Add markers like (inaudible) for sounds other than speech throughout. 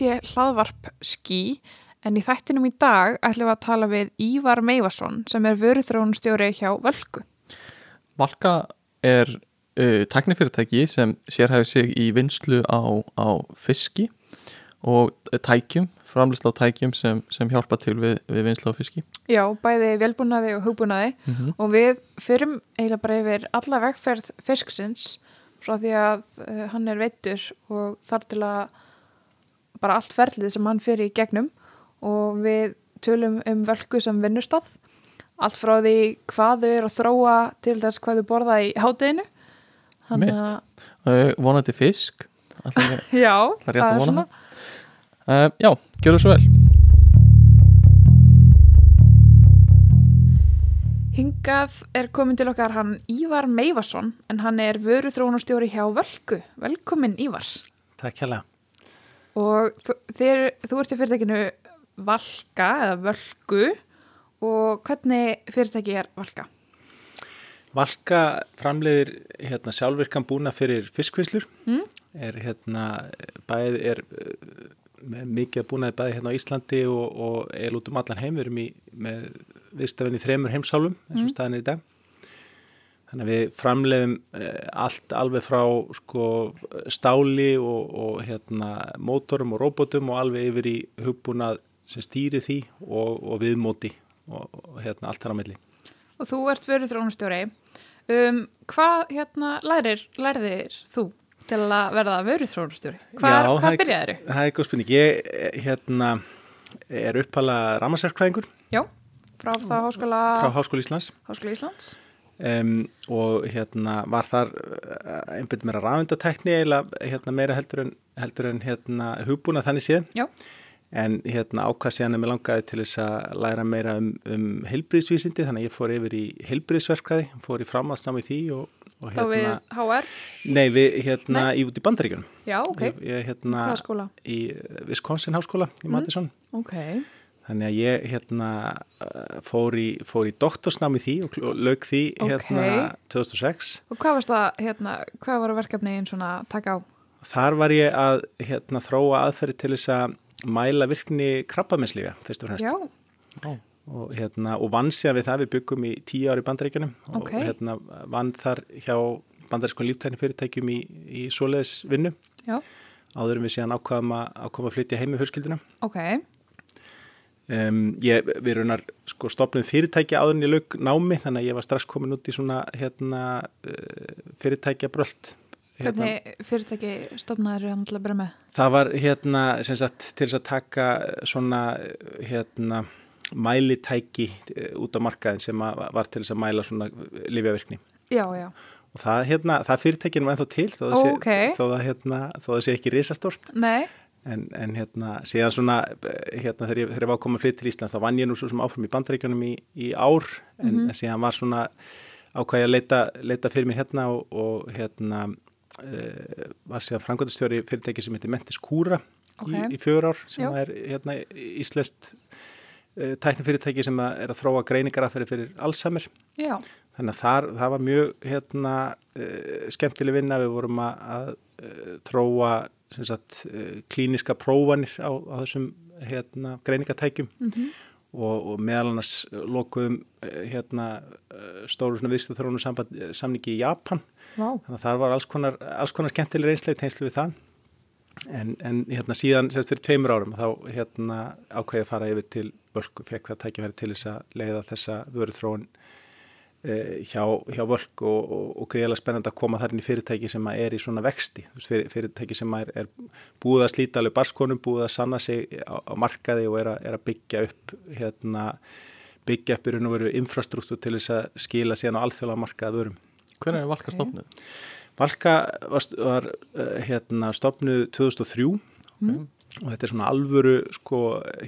í UT hlaðvarp Ski en í þættinum í dag ætlum við að tala við Ívar Meivason sem er vöruþróunstjóri hjá Völku. Valka er uh, tæknifyrirtæki sem sérhæfi sig í vinslu á, á fiski og tækjum, framlýsla á tækjum sem, sem hjálpa til við, við vinslu á fiski. Já, bæði velbúnaði og hugbúnaði Mm -hmm. og við fyrum eiginlega bara yfir alla vegferð fisksins frá því að uh, hann er veittur og þar til að bara allt ferlið sem hann fyrir í gegnum og við tölum um völku sem vinnustaf allt frá því hvað þau eru að þróa til þess hvað þau borða í hátteginu Mitt. uh, vonandi fisk ég- (laughs) Já, Það er rétt að vona uh, Já, gjör það svo vel Hingað er komin til okkar hann Ívar Meivason en hann er vöruþróunarstjóri hjá Völku. Velkomin Ívar. Takk hérlega. Og þér, þú ert í fyrirtækinu Valka eða Völku og hvernig fyrirtæki er Valka? Valka framleiðir hérna, sjálfvirkan búna fyrir fiskvinnslur. Mm. Er hérna er uh, með mikið búnaði bæði hérna á Íslandi og, og er út um allan heim. Við erum í, með viðstafinn í þremur heimsálum eins og Mm. staðin er í dag. Þannig að við framleiðum uh, allt alveg frá sko, stáli og, og hérna, mótorum og róbotum og alveg yfir í hugbúnað sem stýri því og, og viðmóti og, og hérna, allt þar á milli. Og þú ert vöruþróunarstjóri. Um, hvað hérna lærir, lærðir þú til að verða vöruþróunarstjóri? Hva, Já, það hvað byrjaðir þú? Það er góð spurning. Ég eh, hérna, er uppala ramarsverkvæðingur Já, frá háskóla, frá Háskóli Íslands háskóla Íslands. Um, og hérna, var þar uh, einbyrð meira rafindatekni eða hérna, meira heldur en, heldur en hérna, hugbúna þannig séð. Já. En hérna, ákvað síðan að mér langaði til þess að læra meira um, um heilbriðsvísindi þannig að ég fór yfir í heilbriðsverkvæði, fór í framhansnám í því og, og Þá við hérna, HR? nei, við hérna í út í bandaríkjunum. Já, ok. Ég, hérna Hvaða skóla? í Wisconsin háskóla í Mm. Madison. Ok. Þannig að ég hérna uh, fór í, fór í doktorsnám í því og, og lauk því hérna 2006. Og hvað það, hérna, hvað voru verkefniðin svona að taka á? Þar var ég að hérna þróa aðferði til þess að mæla virkni krabbamennsliga fyrst og fremst. Já, Og, hérna, og vann sér við það, við byggum í tíu ári bandaríkjunum og Ok. hérna vann þar hjá bandarískon líftækni fyrirtækjum í, í svoleiðis vinnu. Já. Áður en við síðan ákvaðum að, ákvaðum að flytja heim með fjölskylduna. ok. Um, ég, við raunar sko, stopnum fyrirtæki áður en ég lauk námi þannig að ég var strax komin út í svona hérna, uh, fyrirtækja bröld hérna, Hvernig fyrirtæki stofnaður er hann til að byrja með? það var hérna sagt til þess að taka svona hérna mælitæki eh, út á markaðin sem var til þess að mæla svona lifjavirkni Já, já. og það, hérna, það fyrirtækinu var ennþá til þó það, Ó, ok. sé, þó það, hérna, þó það sé ekki risastórt Nei, En, en hérna, síðan svona, eh, hérna þegar ég, þegar ég var komin flytt til Íslands, þá vann ég nú svo sem áfram í bandaríkjunum í, í ár, en, Mhm. en síðan var svona ákvæði að leita, leita fyrir mér hérna og, og hérna uh, var síðan frangvöldastjóri fyrirtæki sem heitir Mentis Kúra Ok. í, í fjör ár, sem Já. er hérna íslest uh, tæknifyrirtæki sem að er að þróa greiningaraðferði fyrir Alzheimer. já. Þannig að þar, það var mjög hérna, uh, skemmtileg vinna, við vorum að, að þróa sagt, uh, klíniska prófanir á, á þessum hérna, greiningatækjum Mm og, og meðal annars lokuðum uh, hérna, stóru viðstu þróunum samningi í Japan. Vá. þannig að það var alls konar, alls konar skemmtileg reynslega í tengslu við það. En, en hérna, síðan semst fyrir tveimur árum þá hérna, ákveði að fara yfir til völku, fekk það tækifæri til þess að leiða þessa vöru þróun eh, hjá, hjá völk og, og, og greiðlega spennandi að koma þar inn í fyrirtæki sem að er í svona vexti fyrir, fyrirtæki sem er, er búið að slíta alveg barskonum, búið að sanna sig á, á markaði og er að, er að byggja upp hérna, byggja upp í raun og veru infrastruktúr til þess að skila síðan á alþjóðlega markaði vörum. hvernig er Valka stopnuð? Valka var, var uh, hérna, stopnuð 2003 Mm. og þetta er svona alvöru sko,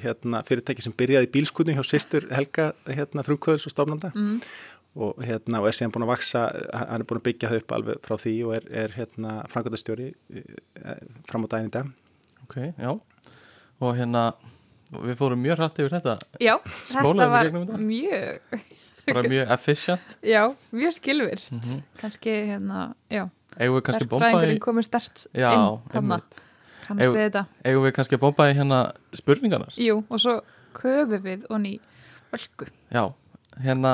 hérna, fyrirtæki sem byrjaði í bílskutni hjá sýstur Helga hérna, frumkvöðs og stofnanda Mm. Og, hérna, og er síðan búin að vaksa, hann er búin að byggja það upp alveg frá því og er, er hérna, framkvæmdastjóri eh, fram á daginn í dag. Ok, já Og hérna, við fórum mjög hrætt yfir þetta Já, Smólaðum þetta var þetta? mjög, bara mjög efficient já, mjög skilvirt. Mhm. Kannski, hérna, já, Eigum við kannski bomba í verkfræðingurinn komið stert Já, inn þarna. einmitt kannast við þetta eigum við kannski að bomba í hérna spurningarnar Jú, og svo köfum við og ný völku já, hérna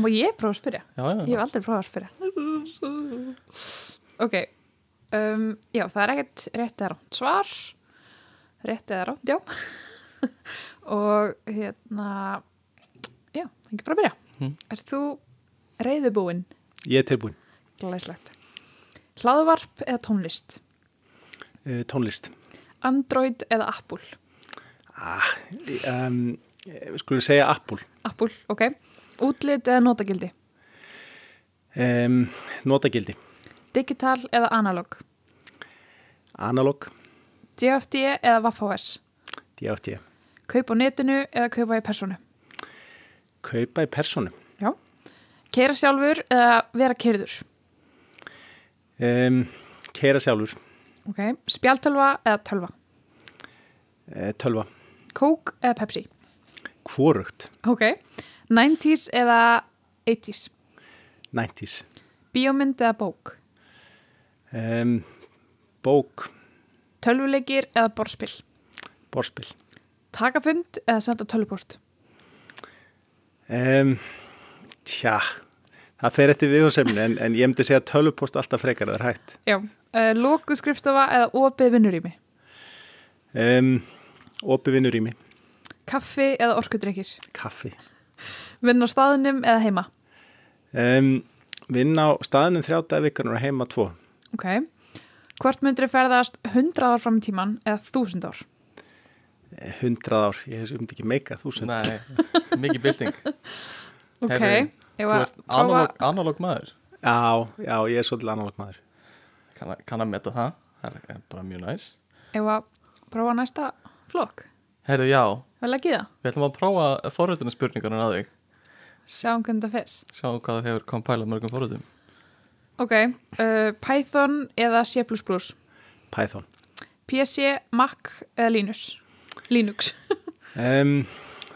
og ég prófa að spyrja? Já, já, Ég hef aldrei prófað að spyrja. Ok um, Já, það er ekkert rétt eða rátt svar. Rétt eða rátt, já. (laughs) Og hérna Já, ekki bara að byrja. Mhm. Erst þú reyðubúinn Ég er tilbúin. Glæslegt Hlaðvarp eða tónlist? Uh, tónlist. Android eða Apple? Ah, um, við skulum segja Apple. Apple, ok Útlit eða notagildi Um, notagildi. Digital eða analog Analog. DFD eða Waffos DFT. Kaup á netinu eða kaupa í personu Kaupa í personu. Já. Keira sjálfur eða vera keirður. Um, keira sjálfur. Ok. Spjaltölva eða tölva. Uh, tölva. Coke eða Pepsi. Kvorugt. Ok. 90s eða 80s. 90s. Bíómynd eða bók. Um, bók. Tölvuleikir eða borspil. Borspil. Takafund eða senda tölvupost. Um, tja, það fer eftir viðhóðsefni en, en ég myndi segja tölvupost alltaf frekar að það er hægt. Já. Uh, Lókuð skrifstofa eða opið vinnurými. Um, Opi vinnur í mig. Kaffi eða orkudrykkir. Kaffi. Vinn á staðinum eða heima. Um, vinn á staðnum þrjáta vikarnar og heima tvo. Ok. Hvort myndir ferðast 100 ár fram í tíman eða 1000 ár? Eh, Hundrað ár, ég hef myndi ekki meika þúsund. nei, mikið bilding (laughs) Ok. Heyrðu, Ég þú var ert analog, analog maður Já, já, ég er svolítið analog maður. kann, að- kann að meta það, það er bara mjög næs Ég var prófa næsta flokk. heyrðu, já, Vel ekki það? við ætlum að prófa forröðuna spurningarna að þig Sjáum hvernig það fer. sjá hvað þú hefur kompælað mörgum forröðum Ok, uh, Python eða C++, Python. PC, Mac eða Linux? Linux. (laughs) Um,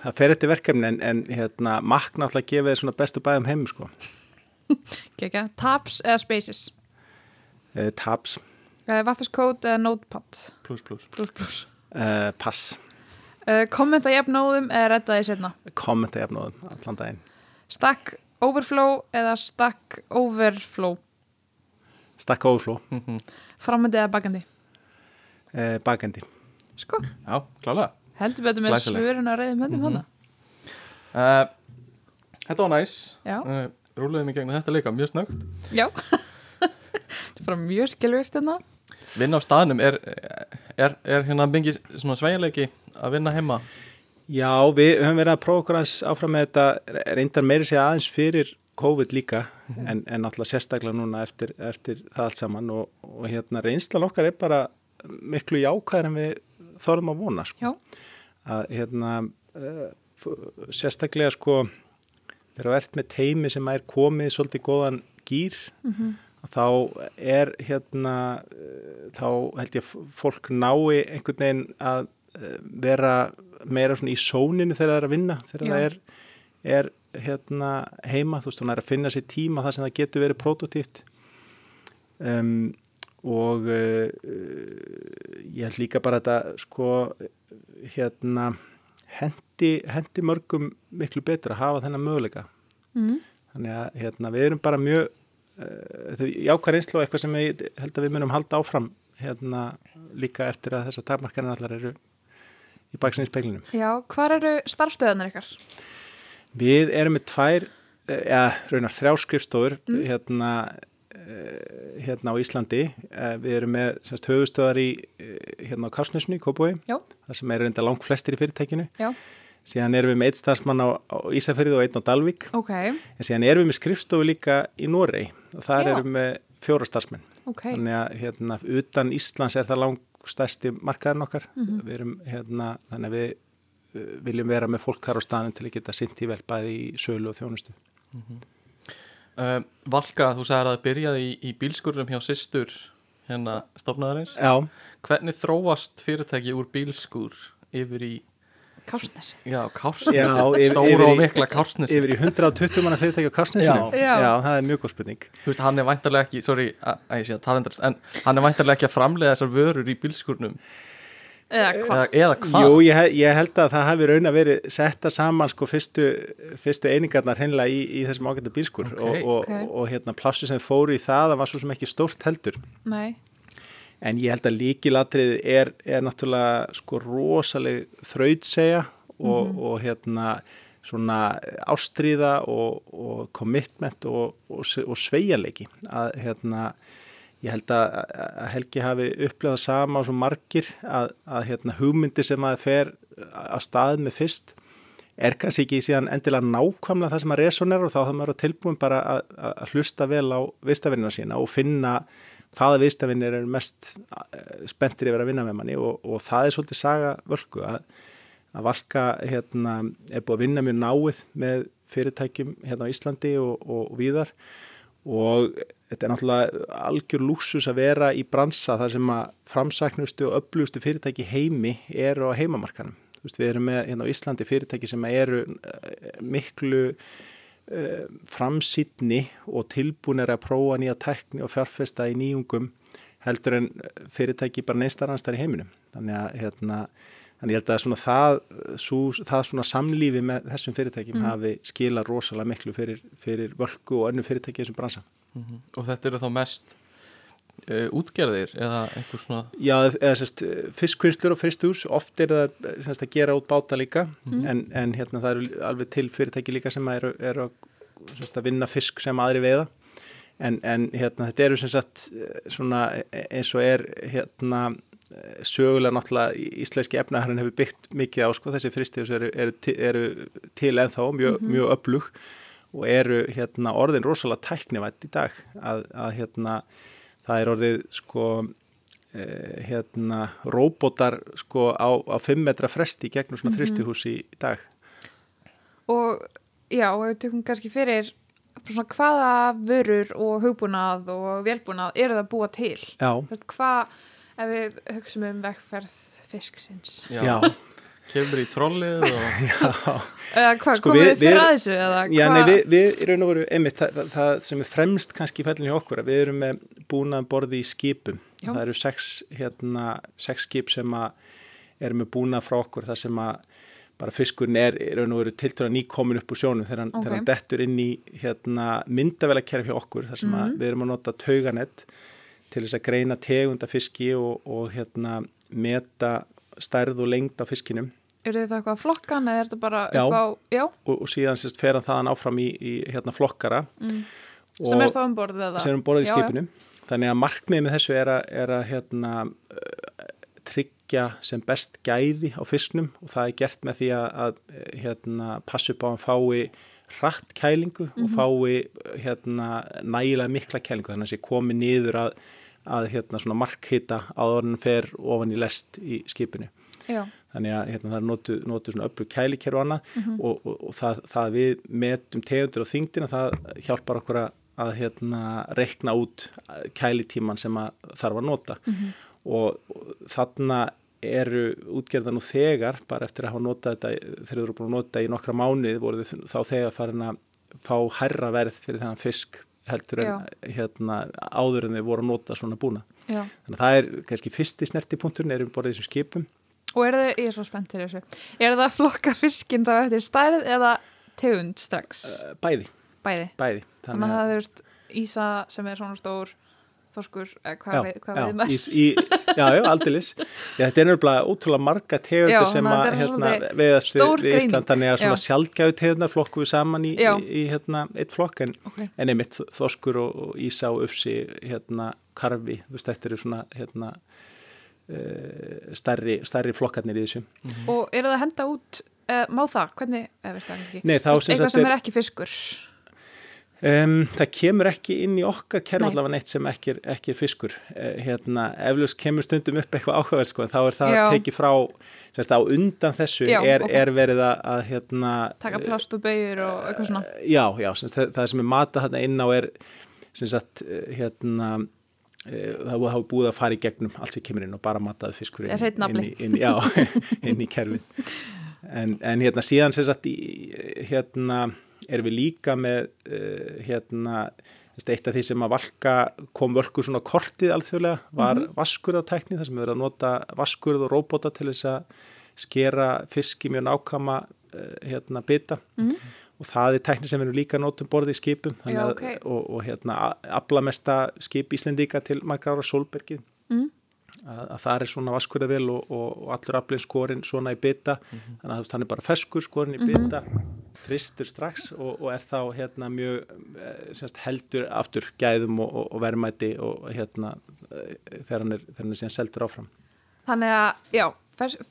það fer eftir verkefni en, en hérna, Mac náttúrulega gefið þér svona bestu bæðum heim, sko. Kekja. Tabs eða Spaces? Uh, tabs, Uh, Waffles Code eða Notepad? plus plus Plus, plus. uh, pass, Uh, kommenta jafnóðum eða redda því setna? kommenta jafnóðum allan daginn. Stack Overflow eða Stack Overflow? Stakka overflow, Framöndi eða bakandi? uh, bakendi. Sko, já, klálega heldur betur með svörun að reyðum höndum mm uh, þetta var næs Já. uh, rúleðum í gegnum þetta líka mjög snögt Já. (laughs) Þetta er bara mjög skilvirt hérna. Vinna á staðnum er, er, er hérna mingi svona sveigjanleiki að vinna heima Já, við höfum verið að prófa okkur aðeins áfram með þetta, reyndar meiri segja aðeins fyrir COVID líka, en, en náttúrulega sérstaklega núna eftir, eftir það allt saman og, og hérna reynslan okkar er bara miklu jákvæðar en við þorðum að vona, sko. Já. Að hérna, uh, sérstaklega sko, þegar ert með teimi sem er komið í svolítið góðan gýr, þá er hérna, uh, þá held ég fólk nái einhvern veginn að uh, vera meira svona í sóninu þegar það er að vinna, þegar Já. það er, er hérna heima, þú veist, hún er að finna sér tíma þar sem það getur verið produktíft um, og uh, ég held líka bara þetta sko hérna hendi, hendi mörgum miklu betur að hafa þennan möguleika Mm. þannig að hérna, við erum bara mjög þetta er jákvæð reynslu og eitthvað sem ég held að við munum halda áfram hérna líka eftir að þessar takmarkanir allar eru í baksinni speglinum. Já, hvar eru starfstöðunar ykkar? Við erum með tvær, eh, eða raunar þrjá skrifstofur hérna, eh, hérna á Íslandi. Eh, Við erum með semst, höfustöðar í eh, hérna á Kásnesnu í Kópói, Já. þar sem eru enda langt flestir í fyrirtækinu. Já. Síðan erum við með eitt starfsmann á, á Ísafyrði og einn á Dalvík. Ok, En síðan erum við með skrifstofu líka í Norei og þar Já. erum við með fjóra starfsmenn. ok. Þannig að hérna, utan Íslands er það langstæsti markaðurinn okkar. Mhm. Við erum hérna, þannig að við uh, viljum vera með fólk þar á staðin til að geta sint í vel bæði í sölu og þjónustu. uh, Valka, þú sagði að það byrjaði í, í bílskurðum hjá systur hérna stofnaðarins Já, hvernig þróast fyrirtæki úr bílskur yfir í Kársnesi Já, Kársnes, Já, yfir- stóra yfir og mikla Kársnes Yfir í 120 manna fyrirtæki á Karsnesinu? Já. Já. það er mjög góð spurning. Þú veist, hann er væntarlega ekki, sorry að ég sé að talendast, en hann er væntarlega ekki að framleiða þessar vörur í bílskurnum eða hvað eða, hvað Jú, ég, ég held að það hafi raun að verið setta saman sko fyrstu, fyrstu einingarnar hennilega í, í þessum ágæta bílskur Ok. og, og, Ok. og, hérna plássu sem fóru í það, það var svo sem ekki stórt heldur. Nei, En ég held að líkilatrið er, er náttúrulega sko rosaleg þrautsegja og, og hérna svona ástríða og, og commitment og, og, og sveigjanleiki. Að hérna ég held að, að Helgi hafi upplegað sama og svo margir að, að hérna hugmyndi sem að fer að stað með fyrst er kannski ekki síðan endilega nákvæmlega það sem að resonera og þá það maður að tilbúin bara að, að hlusta vel á vistavinnina sína og finna hvaða vistavinnir eru mest eh, spenntir yfir að vinna með manni og, og það er svolítið saga völku að, að Valka hérna, er búið að vinna mjög náið með fyrirtækjum hérna á Íslandi og, og, og víðar og þetta er náttúrulega algjör lúksus að vera í bransa þar sem að framsæknustu og öflugustu fyrirtæki heimi eru á heimamarkanum. Veist, við erum með hérna á Íslandi fyrirtæki sem eru eh, miklu framsýtni og tilbúinir að prófa nýja tekni og fjárfesta í nýjungum heldur en fyrirtæki bara neistarannstæðar í heiminum. Þannig að hérna, þannig ég held að svona það, sú, það svona samlífi með þessum fyrirtækjum hafi skilað rosalega miklu fyrir, fyrir völku og önnu fyrirtæki þessum bransa. Mhm. og þetta eru þá mest útgerðir eða einhver svona Já, eða sérst, fiskvinnslur og fristús, oft er það sérst, að gera út báta líka, en, en hérna það eru alveg til fyrirtæki líka sem eru, eru að, sérst, að vinna fisk sem aðri veiða, en, en hérna þetta eru sagt svona eins og er hérna sögulega náttúrulega íslenski efnaðarinn hefur byggt mikið á sko, þessi fristús eru, eru, eru til ennþá mjög, mjög öflug og eru hérna orðin rosalega tæknivætt í dag að, að hérna það er orðið sko eh, hérna róbótar sko á, á 5 metra fresti gegnum svona fristihús í, dag. Og já, og við tökum kannski fyrir svona hvaða vörur og hugbúnað og vélbúnað eru það að búa til? Já, hvað, ef við hugsaum um vegferð fisksins? Já, kemur í trollið og (laughs) hvað, Sko, komum við- við fyrir að þessu eða Já, nei, við, við í raun og veru, einmitt, það, það, sem er fremst kannski í hjá okkur, að við erum með búin að borði í skipum. Já. Það eru sex, hérna, sex skip sem að erum með búna frá okkur, það sem að bara fiskurinn er í raun og veru tiltöra nýkomin upp úr sjónum þegar hann, Ok. þegar hann dettur inn í hérna, myndavelakerfi hjá okkur, þar sem Mhm. að við erum að nota tauganett til þess að greina tegunda fiski og, og hérna, meta stærð og lengd á fiskinum þið það eitthvað flokkan eða er þetta bara Já. upp á já, og, og síðan sérst fer hann þaðan áfram í, í hérna, flokkara mm. sem er þá um borðið eða sem er um borðið í Já, já. skipinu þannig að markmiðið með þessu er að, er að hérna, uh, tryggja sem best gæði á fisknum og það er gert með því að, að hérna, passa upp á að hann fái hratt kælingu og Mhm. fái hérna, nægilega mikla kælingu þannig að sé komið niður að, að hérna, svona markhita að orðin fer ofan í lest í skipinu já, þannig að hérna, það er notu, notu svona öllu kælikerf og annað Mhm. og, og, og það, það við metum tegundur og þingdina það hjálpar okkur að, hérna, rekna út kælitíman sem að þarf að nota Mhm. og, og þarna eru útgerða nú þegar bara eftir að hafa notað þetta þú eru búin að nota í nokkra mánuði voru þau þá þegar farin að fá hærra verð fyrir þennan fisk heldur en hérna, áður en þau voru að nota svona búna. já. Þannig að það er kannski fyrsti snertipunkturinn erum borðið þessum skipum. Og eru þið, ég er svo spennt til þessu eru það að flokka fiskinn þá eftir stærð eða tegund strax? Uh, bæði, bæði, bæði. þannig að það er ísa sem er svona stór þorskur, eða hvað, hvað við með ís, í, já, já, aldilis já, þetta er nefnilega ótrúlega marga tegundir sem að hérna, veðast við, greining. Ísland. Þannig að svona Já. sjálfgæðu tegundar flokku við saman í, í, í hérna, eitt flokk. En, okay. en einmitt þorskur og, og ísa og ufsi hérna, karfi, þú veist, þetta eru svona hérna, uh, stærri, stærri flokkarnir í þessu. Og eru það að henda út uh, má það, hvernig, eða veist það kannski? Nei, þá eitthvað sem er- er ekki fiskur Um, það kemur ekki inn í okkar kerf Nei. allavega neitt sem ekki ekki fiskur uh, hérna, eflaust kemur stundum upp eitthvað áhugaverð sko, en þá er það Já. tekið frá semst, á undan þessu Já, er, ok. er verið að, að hérna, taka plast og bauður og eitthvað svona uh, já, já, semst, það, það sem er matað þarna inn á er sem sagt, uh, hérna það hafa búið að fara í gegnum allt sem kemur inn og bara mataði fiskur inn, inn, inn, já, (laughs) inn í kerfið en, en hérna síðan sem sagt í, hérna erum við líka með uh, hérna eitt af því sem að valka kom völku svona kortið alþjóðlega var mm -hmm. vaskurðatækni þar sem við verðum að nota vaskurð og róbota til þess að skera fiski mjög nákama uh, hérna bita mm -hmm. og það er tækni sem við erum líka notum borðið í skipum Já, okay. að, og, og hérna aflamesta skip Íslendíka til margra ára Solbergið mm -hmm að, að það er svona vaskurðavel og, og, og allur aflinn skorinn svona í bytta mm -hmm. þannig að þannig bara feskur skorinn í bytta mm -hmm. þristur strax og, og er þá hérna mjög eh, semst, heldur aftur gæðum og verðmæti og hérna eh, þegar hann er, þegar hann er síðan seldur áfram Þannig að, já,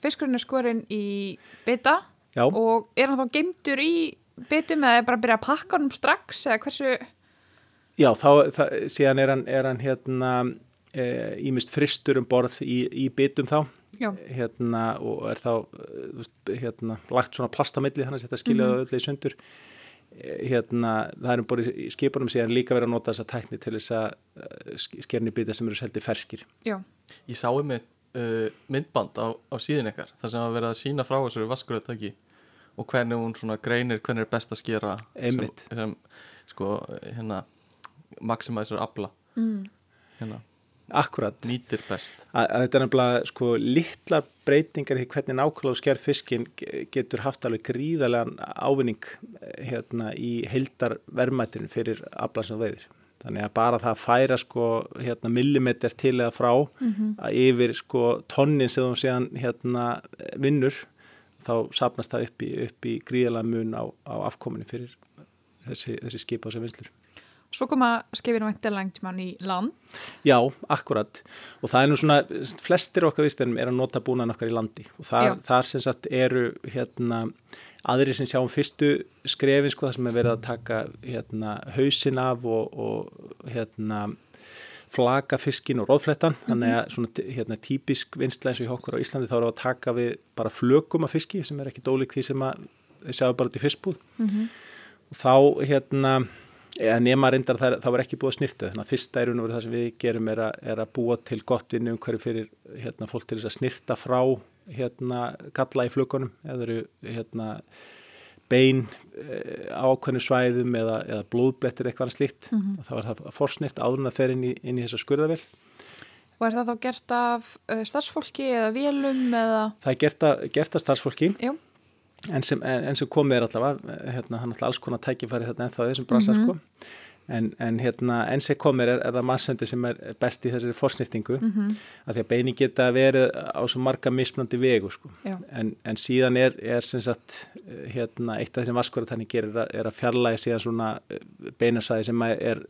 fiskurinn er skorinn í bytta og er hann þá geimtur í byttum eða er bara að byrja að pakka hann strax eða hversu Já, þá það, síðan er hann, er hann hérna ímist eh, fristur um borð í, í bitum þá. Hérna, og er þá eh, hérna, lagt svona plastamilli þannig að þetta skiljaði mm -hmm. öll í sundur. Eh, hérna, það er um borð í skipunum síðan líka verið að nota þessa tækni til þess að skerni bita sem eru seldi ferskir. Já. Ég sái með uh, myndband á, á síðan ykkar þar sem að verið að sína frá þessari vaskuröðtæki og hvernig hún svona greinir hvernig er best að skera sem, sem sko hérna maximæsur abla mm. hérna Akkurat. Nýtir best. Að, að þetta er nefnilega sko litlar breytingar í hvernig nákvæmlega sker fiskin getur haft alveg gríðarlegan ávinning hérna í heildar verðmættinu fyrir aflan sem veiðir. Þannig að bara það að færa sko hérna millimetr til eða frá mm -hmm. að yfir sko tonnin sem þú séðan hérna vinnur þá sapnast það upp í, í gríðarlega mun á, á afkominni fyrir þessi, þessi skipa á sem vinslur. Svo koma skefinu væntilegngtmann í land. Já, akkurat. Og það er nú svona, flestir okkar viðstænum er að nota búnaðan okkar í landi. Og þar, þar sem sagt eru hérna aðri sem sjáum fyrstu skrefin sko það sem er verið að taka hérna hausin af og, og hérna flaka fiskin og róðflettan. Þannig að svona hérna típisk vinsla eins og í okkur á Íslandi þá eru að taka við bara flökum af fiski sem er ekki dólíkt því sem að þið sjáum bara í fiskbúð. Mm -hmm. Og þá hérna eða nema reyndar það, það var ekki búið að snirta þannig að fyrsta er það sem við gerum er að, er að búa til gott vinnu um hverju fyrir hérna, fólk til þess að snirta frá hérna, galla í flugunum eða eru hérna, bein e, ákveðnu svæðum eða, eða blóðblettir eitthvað slíkt mm -hmm. þá er það forsnirt áður að fer inn í, inn í þessa skurðavel Og er það þá gert af uh, starfsfólki eða vélum eða? Það er gert, að, gert af starfsfólki. Jú en sem, en sem komið er allavega hérna, hann alls konar tækifæri þetta en þá þessum brasa mm -hmm. sko. En, en hérna enn sem komið er, er það mannsöndi sem er best í þessari forsnýttingu mm -hmm. að því að beini geta verið á svo marga mismunandi vegu sko. En, en síðan er, er sem sagt hérna eitt af þessum vaskuratanni gerir er að fjarlægi síðan svona eh, beinasæði sem er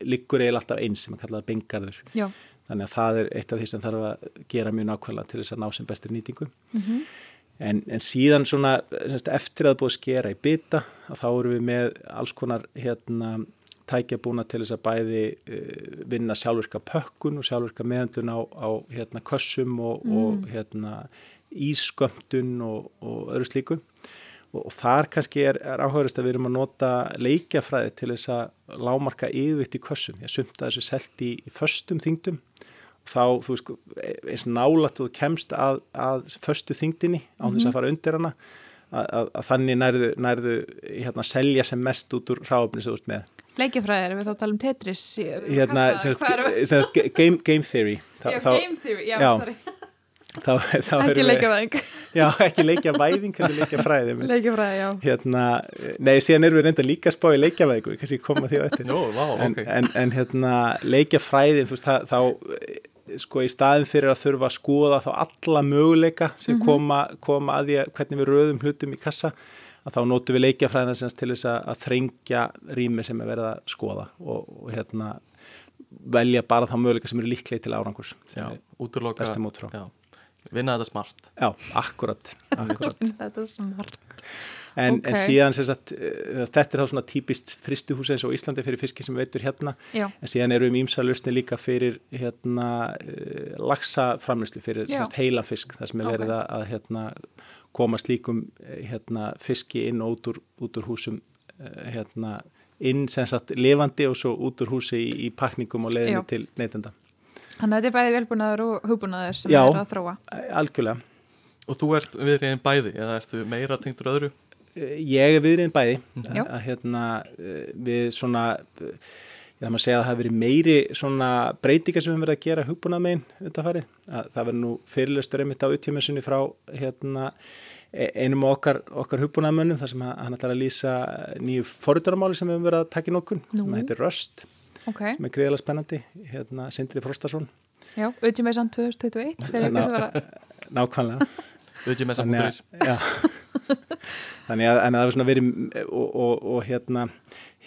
liggur eiginlega alltaf eins sem er kallað bengarður þannig að það er eitt af því sem þarf að gera mjög nákvæmlega til þess að ná sem bestir nýtingu. Mm -hmm. En, en síðan svona semst, eftir að búið að skera í bytta þá eru við með alls konar hérna, tækja búna til þess að bæði uh, vinna sjálfurka pökkun og sjálfurka meðandun á, á hérna, kössum og, mm. og hérna, ískömmtun og, og öðru slíku og, og þar kannski er, er áhverjast að við erum að nota leikjafræði til þess að lámarka yfirvitt í kössum. Ég sumta þessu selt í, í föstum þingdum þá þú veist eins nálat þú kemst að, að förstu þingdini á þess að mhm. fara undir hana að, að, að þannig nærðu, nærðu hérna, selja sem mest út úr ráfni sem þú veist með. Leikjafræðir, við þá talum Tetris? Hérna, semst, semst, game, game Theory. Já, þá, Game Theory, já, já. sorry. Þá, þá ekki leikjavæðing. Já, ekki leikjavæðing, ekki leikjafræði leikjafræði, já. Hérna, nei, síðan erum við reynda líka að spá í leikjavæðingu kannski koma því á vá, en, okay. en, en hérna, leikjafræðin þú veist, þá sko í staðin fyrir að þurfa að skoða þá alla möguleika sem mhm. koma, koma að því að hvernig við röðum hlutum í kassa að þá nótum við leikjafræðina sem til þess að þrengja rými sem er verið að skoða og, og hérna velja bara þá möguleika sem eru líklega til árangurs Já, útloka Vinna þetta smart Já, akkurat, akkurat. Vinna þetta smart en, okay. en síðan sagt, eh, þetta er þá svona típist fristuhús eins og Íslandi fyrir fiski sem veitur hérna Já. en síðan eru um ímsalustni líka fyrir hérna eh, lagsaframlýslu fyrir sagt, heila fisk þar sem er verið okay. að hérna, koma slíkum eh, hérna, fiski inn og út úr, út úr húsum hérna inn sem sagt levandi og svo út úr húsi í, í pakningum og leðinu til neytenda Þannig að þetta er bæði velbúnaður og hugbúnaður sem Já, er að þróa Já, algjörlega Og þú ert viðriðin bæði eða ertu meira tengtur öðru? Ég er viðriðin bæði. Já. að hérna eh, við svona eh, ég maður að segja að það hafi verið meiri svona breytingar sem við verið að gera hugbúnað megin undanfæri. Það verður nú fyrirlustur einmitt á uttímasunni frá hérna e- einum af okkar, okkar hugbúnaðmönnum þar sem hann ætlar að lýsa nýju forutaramáli sem við höfum verið að taka í nokkun sem heitir Röst, Ok, sem er greiðilega spennandi. Hérna Sindri Frostason. Já, auðvitað með samt 2021 fyrir ykkur sem var að (laughs) nákvæmlega. Auðvitað með að, já. (laughs) Þannig að, en að það er svona verið og, og, og hérna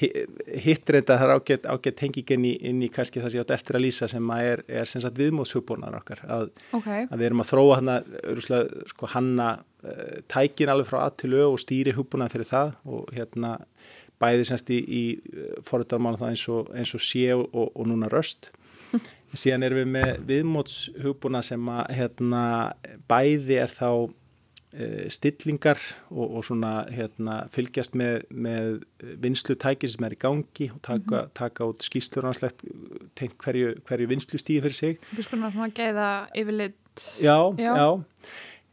hi- hitt reynda það er ágætt, ágætt tenging inn í, inn í kannski það sem ég átt eftir að lýsa sem að er, er sem sagt viðmóðshugbúnaðar okkar. Að, Ok, að við erum að þróa hana sko hanna uh, tækin alveg frá að til ö og stýri hugbúnað fyrir það og hérna bæði semst í, í forðarmála það eins og, eins og sé og, og núna röst. (laughs) Síðan erum við með viðmótshugbúnað sem að hérna bæði er þá stillingar og, og svona hérna fylgjast með, með vinslu tæki sem er í gangi og taka, taka út skýslur og annarslegt tengt hverju, hverju vinslu stíði fyrir sig við skulum svona gæða yfirleitt Já, Já. já.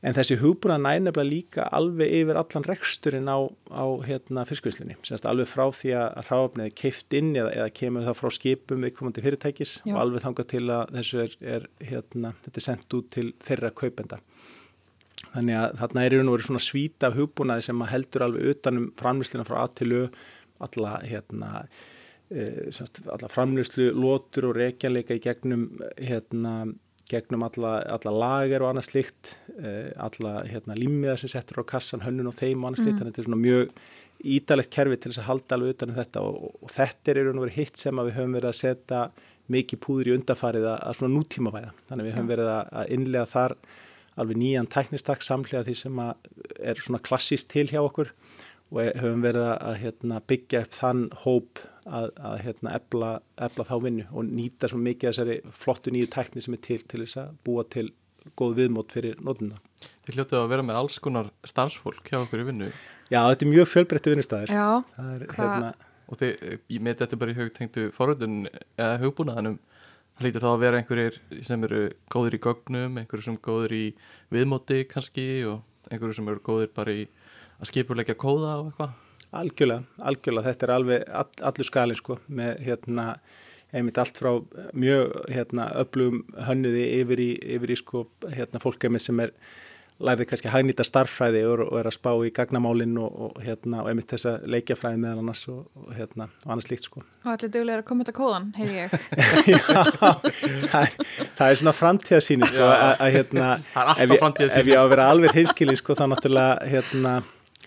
En þessi hugbúna nænefnilega líka alveg yfir allan reksturinn á, á hérna, fiskvíslinni. Sérst alveg frá því að hráfnið er keift inn eða, eða kemur það frá skipum viðkomandi fyrirtækis Já. og alveg þangað til að þessu er, er hérna, þetta er sendt út til þeirra kaupenda. Þannig að þarna er í raun og verið svona svíta hugbúnaði sem heldur alveg utanum framlýslina frá A til Ö, alla hérna eh, alla framlýslu, lótur og reykjanleika í gegnum hérna gegnum alla, alla lager og annað slikt eh, alla hérna, límiða sem settur á kassan, hönnun og þeim og annað slikt, þannig að þetta er svona mjög ídalegt kerfi til þess að halda alveg utan um þetta og, og, og þetta er í raun og verið hitt sem við höfum verið að setja mikið púður í undarfarið að, að svona nútímavæða þannig að við höfum verið að innlega þar alveg nýjan tæknistak samlega því sem er svona klassíst til hjá okkur og e- höfum verið að, að hérna, byggja upp þann hóp að, að hérna, ebla, ebla þá vinnu og nýta svo mikið þessari flottu nýju tækni sem er til til þess að búa til góð viðmót fyrir nótuna. Þið hljótið að vera með alls konar starfsfólk hjá okkur í vinnu Já, þetta er mjög fjölbreytti vinnustæðir. Já, Það er, hérna, og þið, ég með þetta bara í hugtengdu forröndun eða hugbúnaðanum það lítur þá að vera einhverjir sem eru góðir í gögnum, einhverjir sem eru góðir í viðmóti kannski og einhverjir sem eru góðir bara í að skipulegja kóða og eitthvað? Algjörlega, algjörlega, þetta er alveg all, allur skalinn sko með hérna einmitt allt frá mjög hérna öflugum hönnuði yfir í, yfir í sko hérna fólkemi sem er lærið kannski hagnýta starffræði og, og er að spá í gagnamálinn og, og hérna og einmitt þessa leikjafræði meðal annars og, og hérna og annars líkt sko. og allir duglega að koma þetta kóðan, heyri ég. (laughs) Já, það er, það er svona framtíðarsýni sko að, að hérna (laughs) er ef ef ég á að vera alveg hinskilin sko þá náttúrulega hérna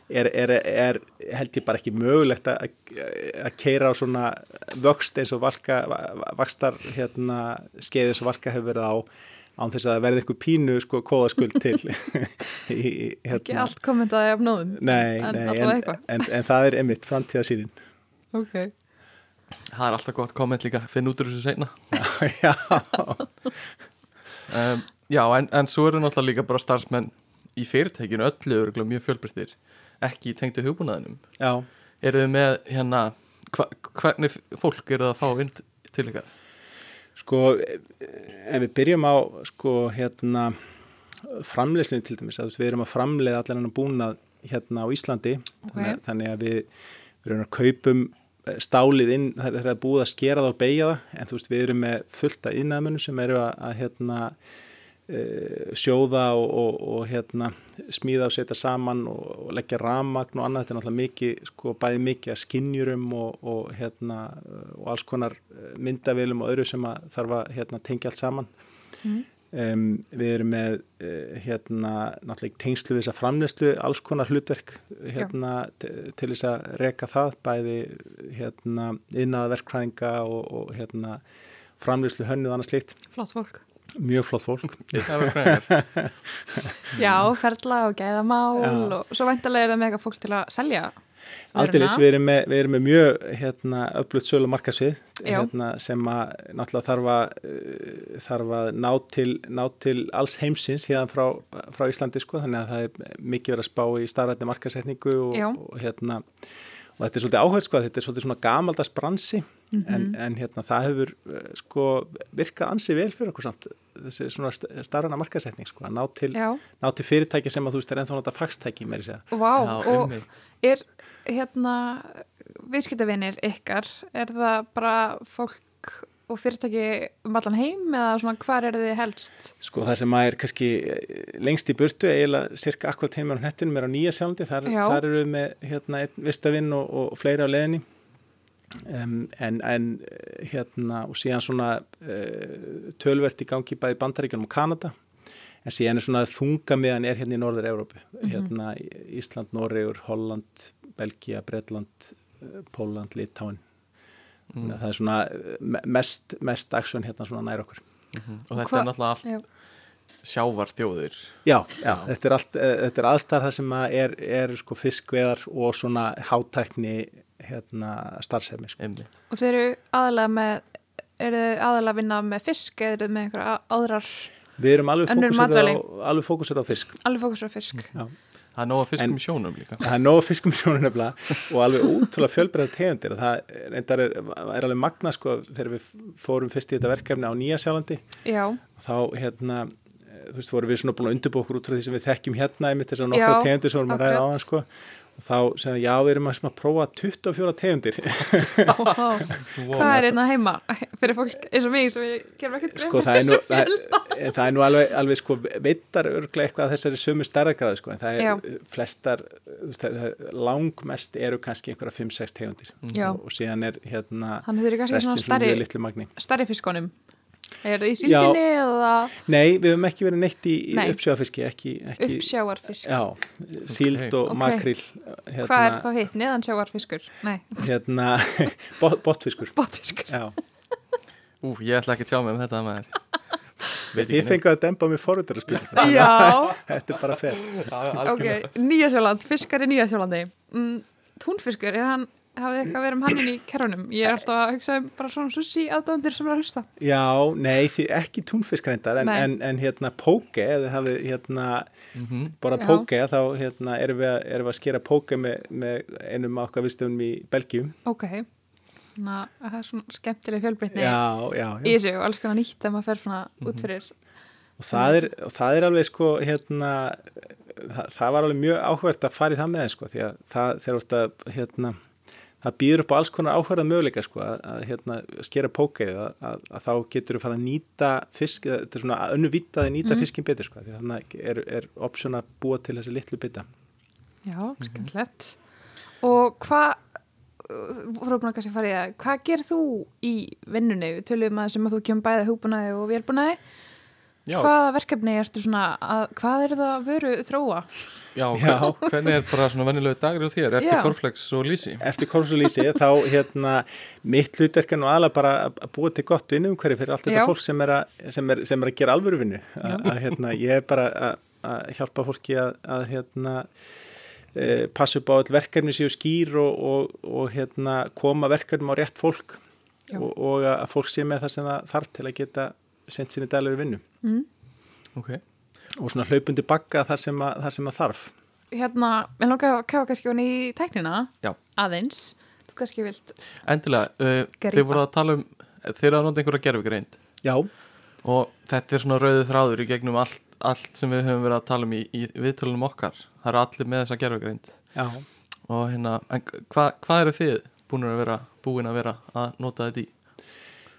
er, er, er held ég bara ekki mögulegt að, að keira á svona vöxt eins og valka vakstar hérna skeið eins og valka hefur verið á án þess að það verði einhver pínu sko kóðaskuld til (laughs) í, í, Ekki allt kommentaði af nóðum. Nei, en nei, en, eitthvað. en, en það er einmitt framtíðarsýnin Ok. það er alltaf gott komment líka, finn út úr þessu seinna (laughs) Já, um, já, en, en svo eru náttúrulega líka bara starfsmenn í fyrirtækinu öllu örgulega mjög fjölbreyttir ekki í tengdu hugbúnaðinum já eru þið með hérna hva, hvernig fólk eru það að fá inn til ykkar Sko, ef við byrjum á sko, hérna framleiðslunni til dæmis, að við erum að framleiða allan hann búnað hérna á Íslandi Ok. þannig, að- þannig að við, við erum að kaupum eh, stálið inn, það er, er búið að skera það og beigja það, en þú veist, við erum með fullt af innæðmönnum sem eru að, að hérna sjóða og, og, og hérna smíða og setja saman og, og leggja ramagn og annað, þetta er náttúrulega mikið, sko, bæði mikið að skinjurum og, og hérna og alls konar eh, myndavélum og öðru sem að þarf að hérna, tengja allt saman. Mm. Um, við erum með hérna náttúrulega tengslu við þessa framleyslu alls konar hlutverk hérna til þess að reka það bæði hérna innaða verkfræðinga og, og hérna framleyslu hönnuð annars slíkt Flott fólk. Mjög flott fólk. Það var fræðingar (laughs) Já, ferla og gæðamál Já. og svo væntalega er það með eitthvað fólk til að selja Aldeilis, við við erum með mjög hérna, öflugt sölu markasvið hérna, sem að náttúrulega þarf að, uh, þarf að ná, til, ná til alls heimsins hérna frá, frá Íslandi sko, þannig að það er mikið verið að spá í starrætni markasetningu og, og, hérna, og þetta er svolítið áhverð sko, þetta er svolítið svona gamaldags bransi Mhm. en, en hérna, það hefur uh, sko, virkað ansi vel fyrir okkur samt þessi svona st- starrana markasetning sko, að ná til, ná til fyrirtæki sem að þú veist er ennþá nota faxtæki meiri segja. vá, Já, og einmitt. er hérna viðskiptavinir ykkar, er það bara fólk og fyrirtæki um allan heim eða svona hvar er þið helst? Sko það sem að er kannski eh, lengst í burtu eiginlega cirka akkurat heim á hnettinum er á nýja sjálfandi, þar, þar eru við með hérna einn vistavinn og, og fleiri á leðinni um, en, en eh, hérna og síðan svona uh, tölvert í gangi bæði Bandaríkjunum og Kanada. En síðan er svona þunga meðan er hérna í Norður Európu, hérna Ísland, Noregur, Holland, Belgia, Bretland, eh, Póland, Litáin Mm. það er svona eh, me- mest, mest aksjón hérna svona nær okkur Mhm. og þetta Hva- er náttúrulega allt Já, sjávarþjóðir Já, já, þetta er allt, eh, þetta er aðstæðar það sem að er, er sko fiskveðar og svona hátækni hérna starfsefni sko. og þeir eru aðalega með eru þið aðalega að vinna með fisk eða eru þið með einhverja aðrar Við erum alveg Önnur fókusur á, á fisk. alveg fókusur á fisk Já. Það er nóg að fiskum En- í sjónum líka. Það er nóg fiskum sjónu nefnilega og alveg útrúlega fjölbreyða tegundir. Það er, er alveg magna sko þegar við fórum fyrst í þetta verkefni á Nýja Sjálandi. Já, þá hérna eh, þú veist, vorum við svona búin að undirbúa okkur út frá því sem við þekkjum hérna einmitt þessar nokkra tegundir sem vorum að ræða á hann sko og þá sem já, við erum að svona prófa 24 tegundir (laughs) Ó, hvað er einna heima fyrir fólk eins og mig sem ég gerum ekkert grein sko fyrir það er nú, þessu það, fjölda. er- það er nú alveg, alveg sko veitar örglega eitthvað að þessari sömu stærðagráðu sko en það er Já. flestar það- það- langmest eru kannski einhverja 5-6 tegundir Já. og, og síðan er hérna restin svona mjög litlu magni stærri fiskunum Er það í síldinni eða Nei, við höfum ekki verið neitt í, í Nei. uppsjáfiski ekki, ekki uppsjávarfisk? Já, síld og Ok. makril hérna, Hvað er þá hitt? Neðansjávarfiskur? Nei, Hérna, (laughs) bot, botfiskur botfiskur. Já, Úf, ég ætla ekki að tjá mig um þetta maður ekki fengið að dempa mér forröndar að spila (laughs) Já, (laughs) Þetta er bara fer ok, Nýjasjóland, fiskar í Nýjasjólandi. Mm, túnfiskur, er hann, hafið eitthvað verið um hann inn í kerrunum? Ég er alltaf að hugsa um bara svona sushi aðdándir sem er að hlusta. Já, nei, því ekki túnfiskrændar en, en, en hérna póke, þið hafið hérna Mhm. bara Já. póke, þá hérna erum við, að- erum við að skera póke með, með einum af okkar vistum í Belgíum Ok, þannig að það er svona skemmtileg fjölbreytni Já, já, í já. þessu og alls konar nýtt þegar maður fer svona út fyrir. Og það er, og það er alveg sko hérna það, það var alveg mjög áhvert að fara í það með sko því að það, þegar þú ert að hérna það býður upp á alls konar áhverða möguleika sko að, að hérna skera pókeið að, að, að þá getur þú fara að nýta fisk, þetta er svona önnu vitaði nýta Mhm. fiskin betur sko því þannig er, er option að búa til þessi litlu bita. Já, skemmtilegt. Og hvað, voru búin að kannski fara í það, hvað gerir þú í vinnunni? Við tölum að sem að þú kemur bæði hugbúnaði og vélbúnaði. Já, Hvaða verkefni ertu svona, að, hvað er það að veru þróa? já, Já. hvern- hvernig er bara svona venjulegu dagur á þér eftir korflex og lísi? Eftir korfsulísi þá hérna mitt hlutverk er nú aðla bara að búa til gott vinnumhverfi fyrir allt þetta Já. fólk sem er, að, sem, er, sem er að gera alvöru vinnu að, að hérna ég er bara að, að hjálpa fólki að, að hérna e, passa upp á all verkefni séu skýr og, og, og hérna koma verkefnum á rétt fólk Já. og, og að fólk sé með það sem það þarf til að geta sent sinni dælur vinnu. Mm. Ok, og svona hlaupundi bakka þar sem að, þar sem að þarf. Hérna, ég langar að kafa kannski hún í tæknina, Já. aðeins. Þú kannski vilt, endilega, uh, þið voru að tala um þið eru að nota einhverja gerfigreind Já, og þetta er svona rauðu þráður í gegnum allt, allt sem við höfum verið að tala um í, í viðtölunum okkar. Það eru allir með þessa gerfigreind já. Og hérna, hvað hva eru þið búin að vera, búin að vera að nota þetta í?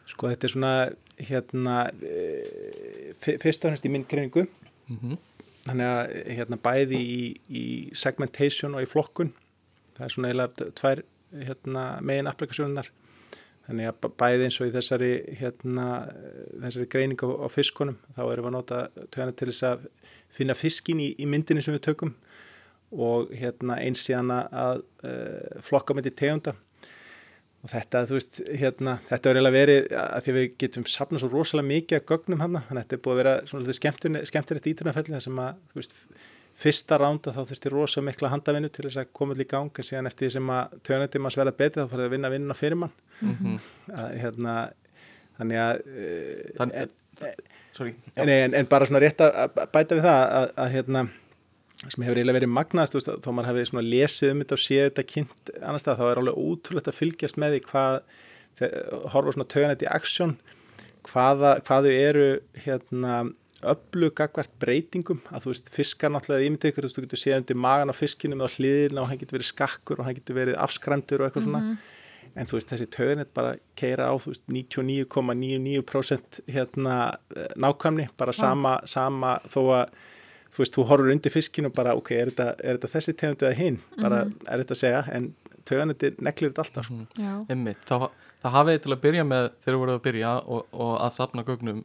Sko þetta er svona hérna e, fyr- fyrst og hennst í myndgreiningu. Mm þannig að hérna bæði í, í segmentation og í flokkun. Það er svona eiginlega tvær hérna, megin applikasjónunar þannig að bæði eins og í þessari hérna, þessari greiningu á, fiskunum þá erum við að nota töðana til þess að finna fiskin í, í myndinni sem við tökum og hérna eins síðan að uh, flokka myndi tegunda og þetta, þú veist, hérna, þetta er eiginlega verið að því að við getum sapnað svo rosalega mikið af gögnum hann, þannig að þetta er búið að vera svona skemmtilegt skemmtilegt ítrunarfelli þar sem að, þú veist, fyrsta ránda þá þurfti rosa mikla handavinnu til þess að koma gang, en síðan eftir því sem að tjónandi manns verða betri þá farið að vinna vinnuna fyrir mann -hmm. að, hérna, þannig að uh, Þannig, sorry já. Nei, en, en bara svona rétt að að bæta við það að, að hérna sem hefur eiginlega verið magnast veist, þó hefði svona lesið um þetta og séð þetta kynnt annars stað þá er alveg ótrúlegt að fylgjast með því hvað, horfa svona töganætt í aksjón hvaða, hvaðu eru hérna öflugagvart breytingum að þú veist fiskar náttúrulega ímyndið ykkur þú getur séð undir magan á fiskinum og hliðina og hann getur verið skakkur og hann getur verið afskræmdur og eitthvað svona. En þú veist þessi töðunet bara keira á þú veist 99,99% hérna eh, nákvæmni bara sama, sama þó að þú veist þú horfur undir fiskinu og bara ok, er þetta, er þetta þessi tegundið að hinn bara er þetta að segja en töðunetti neklir þetta alltaf sko. Já, Einmitt, þá, það hafið til að byrja með þegar þú voruð að byrja og, og að sapna gögnum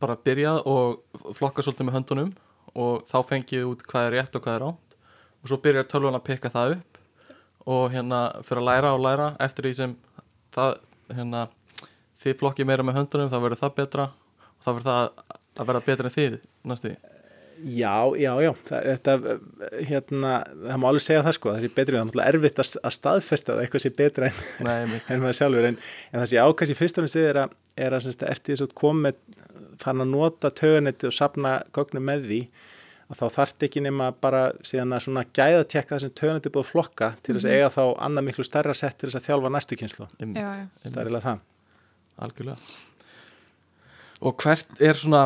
bara byrjað og flokka svolítið með höndunum og þá fengið út hvað er rétt og hvað er ránt og svo byrjar tölvun að pikka það upp og hérna fyrir að læra og læra eftir því sem það, hérna, þið flokkið meira með höndunum þá verður það betra og þá verður það að verða betra en þið næstu Já, já, já, það, þetta, hérna, það má alveg segja það sko, það sé betri, það er náttúrulega erfitt að, að staðfesta það eitthvað sé betra en, Nei, (laughs) en maður sjálfur, en, en það sé ákvæmst í fyrst og náttúrulega er að, er að semst, eftir þess að koma fann að nota tögunetti og sapna gögnum með því, að þá þarf ekki nema bara síðan að svona gæða tekka það sem tögunetti búið að flokka til þess að eiga þá annað miklu stærra sett til þess að þjálfa næstu kynslu, er eiginlega það. algjörlega. Og hvert er svona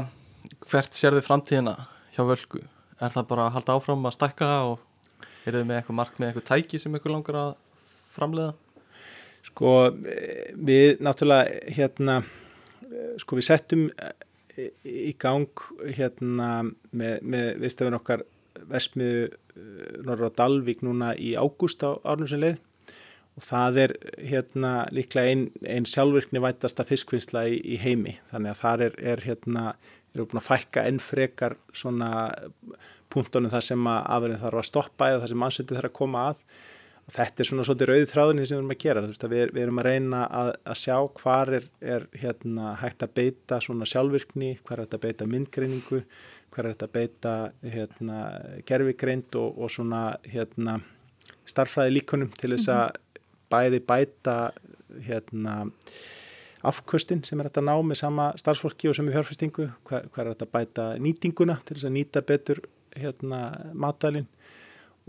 hvert sér þið framtíðina hjá völku? Er það bara að halda áfram að stækka og er þið með eitthvað mark með eitthvað tæki sem ykkur langar að framleiða? Sko eh, við náttúrulega hérna eh, sko við settum eh, í gang hérna með, með viðstafun okkar versmiðu Norra á Dalvík núna í ágúst á árnum sem leið og það er hérna líklega einn ein sjálfvirkni vætasta fiskvinnsla í, í heimi þannig að það er, er hérna eru búin að fækka enn frekar svona punktunum þar sem að afverðin þarf að stoppa eða þar sem mannsöndi þarf að koma að. Og þetta er svona svolítið rauðið þráðin því sem við erum að gera. Veist, að við, við erum að reyna að, að sjá hvar er, er hérna, hægt að beita svona sjálfvirkni, hvar er hægt að beita myndgreiningu, hvar er hægt að beita hérna, gerfigreind og, og svona hérna, starffræði líkunum til þess að bæði bæta hérna afkvöstin sem er hægt að ná með sama starfsfólki og sem er fjárfestingu, hvað, hvað er hægt að bæta nýtinguna til þess að nýta betur hérna matælinn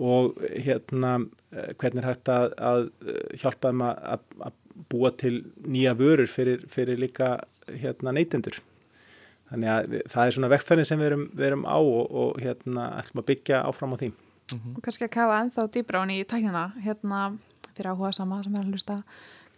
og hérna eh, hvernig er hægt að, að hjálpa þeim að, að, búa til nýja vörur fyrir, fyrir líka hérna neytendur. Þannig að það er svona vekkferðin sem við erum, við erum á og, og hérna ætlum að byggja áfram á því. og kannski að kafa ennþá dýbra hún í tæknina hérna fyrir áhuga sama sem er að hlusta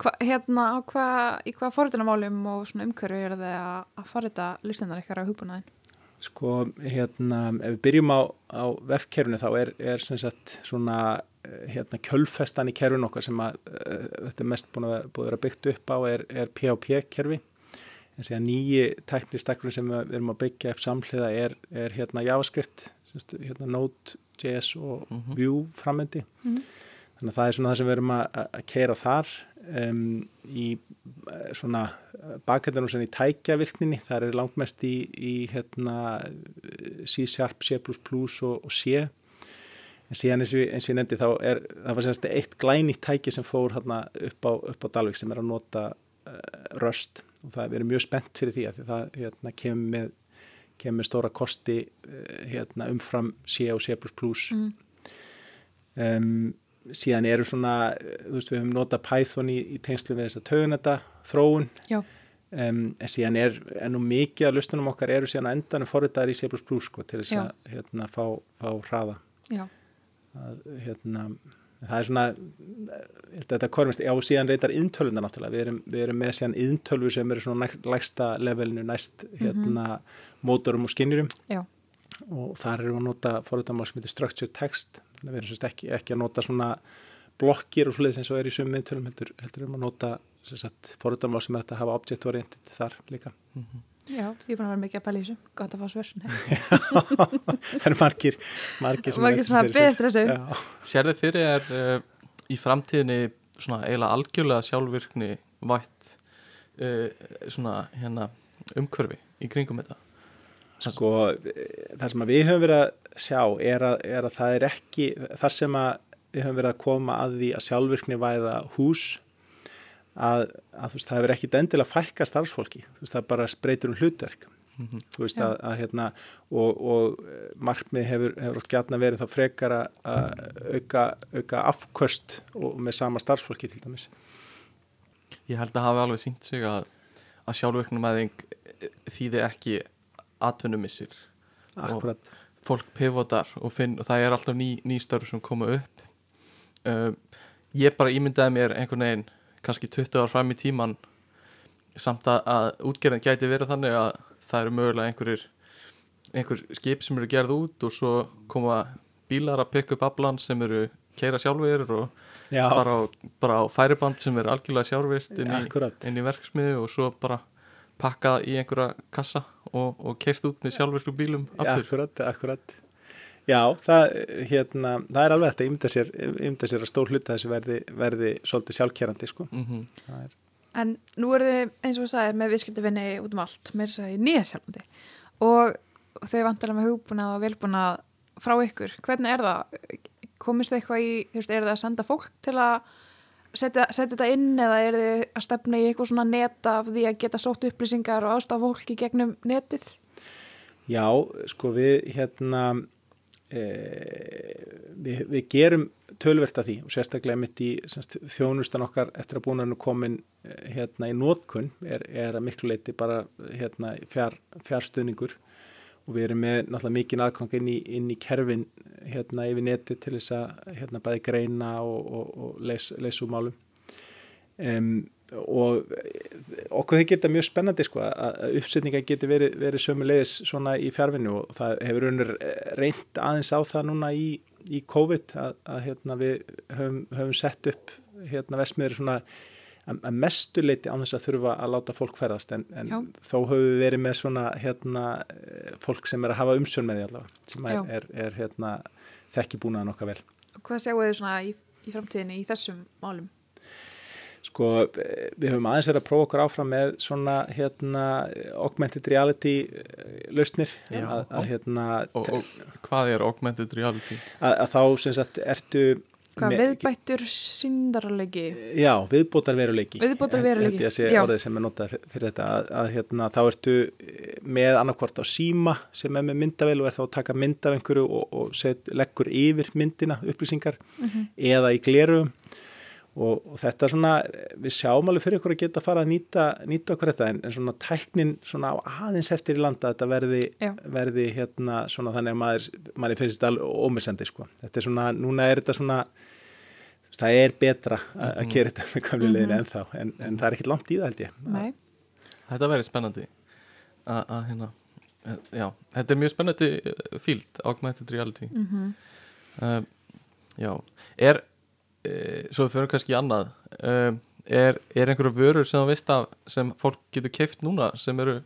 hva, hérna á hvað í hvað fórhundunamálum og svona umhverju er það að, að forrita listinnar ykkar á hugbúnaðin Sko, hérna, ef við byrjum á, á vefkerfinu þá er, er sem sagt svona eh, hérna kjölfestan í kerfinu okkar sem að uh, þetta er mest búin að, búin að byggt upp á er, er PHP kerfi en síðan nýji teknistakkurinn sem við erum að byggja upp samhliða er, er hérna JavaScript, sagt, hérna Node.js og Mhm. Vue framöndi Mhm. þannig að það er svona það sem við erum að, að- að keira þar um, í eh, svona bakendunum sem í tækjavirkninni, það er langmest í, í hérna C-Sharp, C++ og, og C. En síðan eins og, ég- nefndi þá er, það var semst eitt glænýtt tæki sem fór hérna upp á, upp á Dalvik sem er að nota uh, röst og það erum mjög spennt fyrir því að því það hérna, kemur með kemur stóra kosti hérna, umfram C og C++ mm. um, síðan eru svona eh, þú veist við höfum notað Python í, í tengslu við þess að tögunetta þróun um, en síðan er ennú mikið af lustunum okkar eru síðan á endanum forritaðar í C++ sko, til þess að hérna, fá, fá hraða. Að, hérna, það er svona eh, þetta korfist, já síðan reytar yðntölvuna náttúrulega, við erum, við erum með síðan yðntölvu sem eru svona lægsta levelinu næst hérna mótorum og skinjurum já, og þar erum við að nota forritamál sem heitir structured text þannig að við erum ekki, ekki að nota svona blokkir og svoleiðis eins og er í sumum miðtölum heldur, heldur erum að nota forritamál sem er að hafa object oriented þar líka. Já, ég er búin að vera mikið að pæla í þessu. Gott að fá svör. (laughs) Það eru margir margir sem Margir velta sem að eftir þessu. Já. Sér þið fyrir er uh, í framtíðinni svona eiginlega algjörlega sjálfvirkni vætt uh, svona hérna umhverfi í kringum þetta Sko, eh, það sem að við höfum verið að sjá er að, er að það er ekki, þar sem að við höfum verið að koma að því að sjálfvirkni væða hús, að, að veist, það hefur ekki endilega fækka starfsfólki, veist, það bara spreytur um hlutverk, Mhm. þú veist, að, að hérna, og, og eh, markmið hefur, hefur oft gætna verið þá frekar að að auka, auka afköst og með sama starfsfólki til dæmis. Ég held að hafi alveg sínt sig að, að sjálfvirknum aðeing þýði ekki atvinnumissir. Akkurat. Fólk pivotar og, finn, og það er alltaf ný, ný störf sem koma upp. Uh, ég bara ímyndaði mér einhvern veginn kannski 20 ár fram í tíman samt að, að útgerðin gæti verið þannig að það eru mögulega einhverjir einhver skip sem eru gerð út og svo koma bílar að pikka upp aflan sem eru keira sjálfur og Já, fara á, á færiband sem er algjörlega sjálfvirt inn, í- í verksmiðu og svo bara pakka í einhverja kassa og, og keirt út með sjálfvirku bílum aftur Akkurat, akkurat. Já, það, hérna, það er alveg þetta að ymda sér, ymda sér að stór hluta þessu verði, verði svolítið sjálfkerandi, sko. mm Það er, En nú eru þið, eins og þú sagðir, með viðskiptavinni út um allt, mér sagði nýja sjálfandi og þau vantarlega með hugbúnað og velbúnað frá ykkur. Hvernig er það? Komist þið eitthvað í, þú veist, er það að senda fólk til að setja, þetta inn eða er þið að stefna í eitthvað svona net af því að geta sótt upplýsingar og ástaf fólk í gegnum netið? já, sko, við, hérna, e, við, við gerum tölvert af því og sérstaklega mitt í semst, þjónustan okkar eftir að búin að komin eh, hérna í nótkunn er, er að miklu leiti bara hérna fjár, fjárstuðningur og við erum með náttúrulega mikið aðgang inn í, inn í kerfin hérna yfir neti til þess að hérna bæði greina og, og, og leys, leysa úr málum. Um, og okkur þið geta mjög spennandi sko að uppsetninga geti verið, verið sömu leiðis svona í fjárvinnu og það hefur unnur reynd aðeins á það núna í, í COVID að, að hérna við höfum, höfum sett upp hérna vestmiður svona að, mestu leiti án þess að þurfa að láta fólk ferðast en, en þó höfum við verið með svona hérna eh, fólk sem er að hafa umsjón með því allavega sem er, er, er hérna þekki búnaðan okkar vel. Og hvað sjáu þið svona í, í framtíðinni í þessum málum? Sko, við höfum aðeins verið að prófa okkur áfram með svona hérna augmented reality eh, lausnir Já. að, að hérna og, og hvað er augmented reality? að, að þá sem sagt ertu Hvað viðbættur síndarleiki? Já, viðbótar veruleiki Viðbótarveruleiki, Þetta sé já. orðið sem er notað fyr- fyrir þetta að, að hérna, þá ertu með annarkvort á síma sem er með myndavel og er þá að taka mynd af einhverju og, og set, leggur yfir myndina upplýsingar eða í glerum og, og þetta er svona, við sjáum alveg fyrir ykkur að geta að fara að nýta, nýta okkur þetta en, en svona tæknin svona á aðeins eftir í landa þetta verði, verði hérna svona þannig að maður, maður finnst þetta alveg ómissandi sko. Þetta er svona, núna er þetta svona það er betra að að gera þetta með gamlu leiðinu ennþá en, en það er ekkert langt í það held ég. Nei. Þetta verður spennandi. Að að, hérna eh, já, þetta er mjög spennandi fíld augmented reality. Mm uh, Já, er svo við fyrir kannski annað uh, er, er einhverju vörur sem þú veist af sem fólk getur keift núna sem eru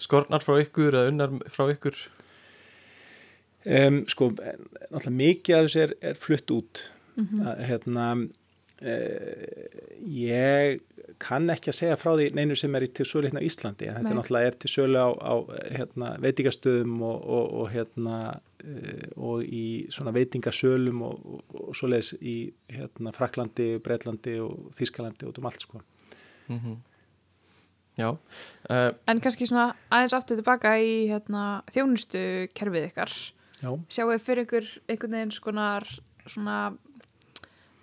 skornar frá ykkur eða unnar frá ykkur um, sko, náttúrulega mikið af þessu er, er flutt út Mhm. að, hérna uh, ég kann ekki að segja frá því neinu sem er í til sölu hérna á Íslandi en þetta Nei. er náttúrulega er til sölu á, á hérna, veitingastöðum og, og, og hérna og í svona veitingasölum og, og, og svoleiðis í hérna Fraklandi, Breitlandi og Þískalandi og um allt sko. Mm Já uh, En kannski svona aðeins aftur tilbaka í hérna, þjónustu kerfið ykkar. Já, Sjáu þið fyrir ykkur einhvern veginn skonar svona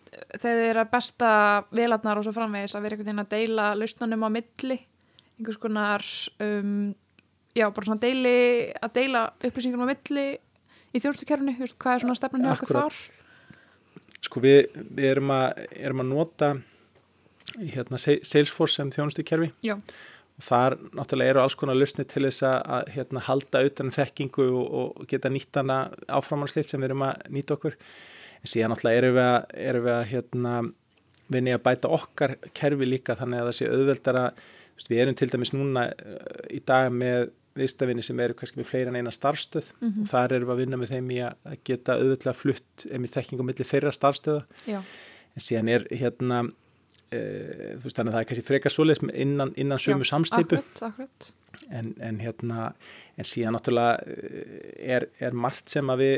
þegar þið eru að besta vélarnar og svo framvegis að vera einhvern veginn að deila lausnunum á milli? Einhvers konar um, já, bara svona deili að deila upplýsingum á milli í veist, hvað er svona stefnan hjá okkur þar? sko við, við erum, að, erum að nota hérna, Salesforce sem þjónustukerfi. Og þar náttúrulega eru alls konar lausni til þess að, hérna, halda utan um þekkingu og, og geta nýtt hana áframannsleitt sem við erum að nýta okkur. En síðan náttúrulega erum við að, erum við að hérna, vinni að bæta okkar kerfi líka þannig að það sé auðveldara. Við erum til dæmis núna uh, í dag með viðstafinni sem eru kannski með fleira en eina starfstöð Mhm. og þar erum við að vinna með þeim í að geta auðveldlega flutt einmitt þekkingu á milli þeirra starfstöða já, en síðan er hérna uh, þú veist þannig að það er kannski frekar svoleiðis með innan, innan sömu Já, samsteipu akkurat, akkurat. en, en hérna en síðan náttúrulega eh, er, er margt sem að við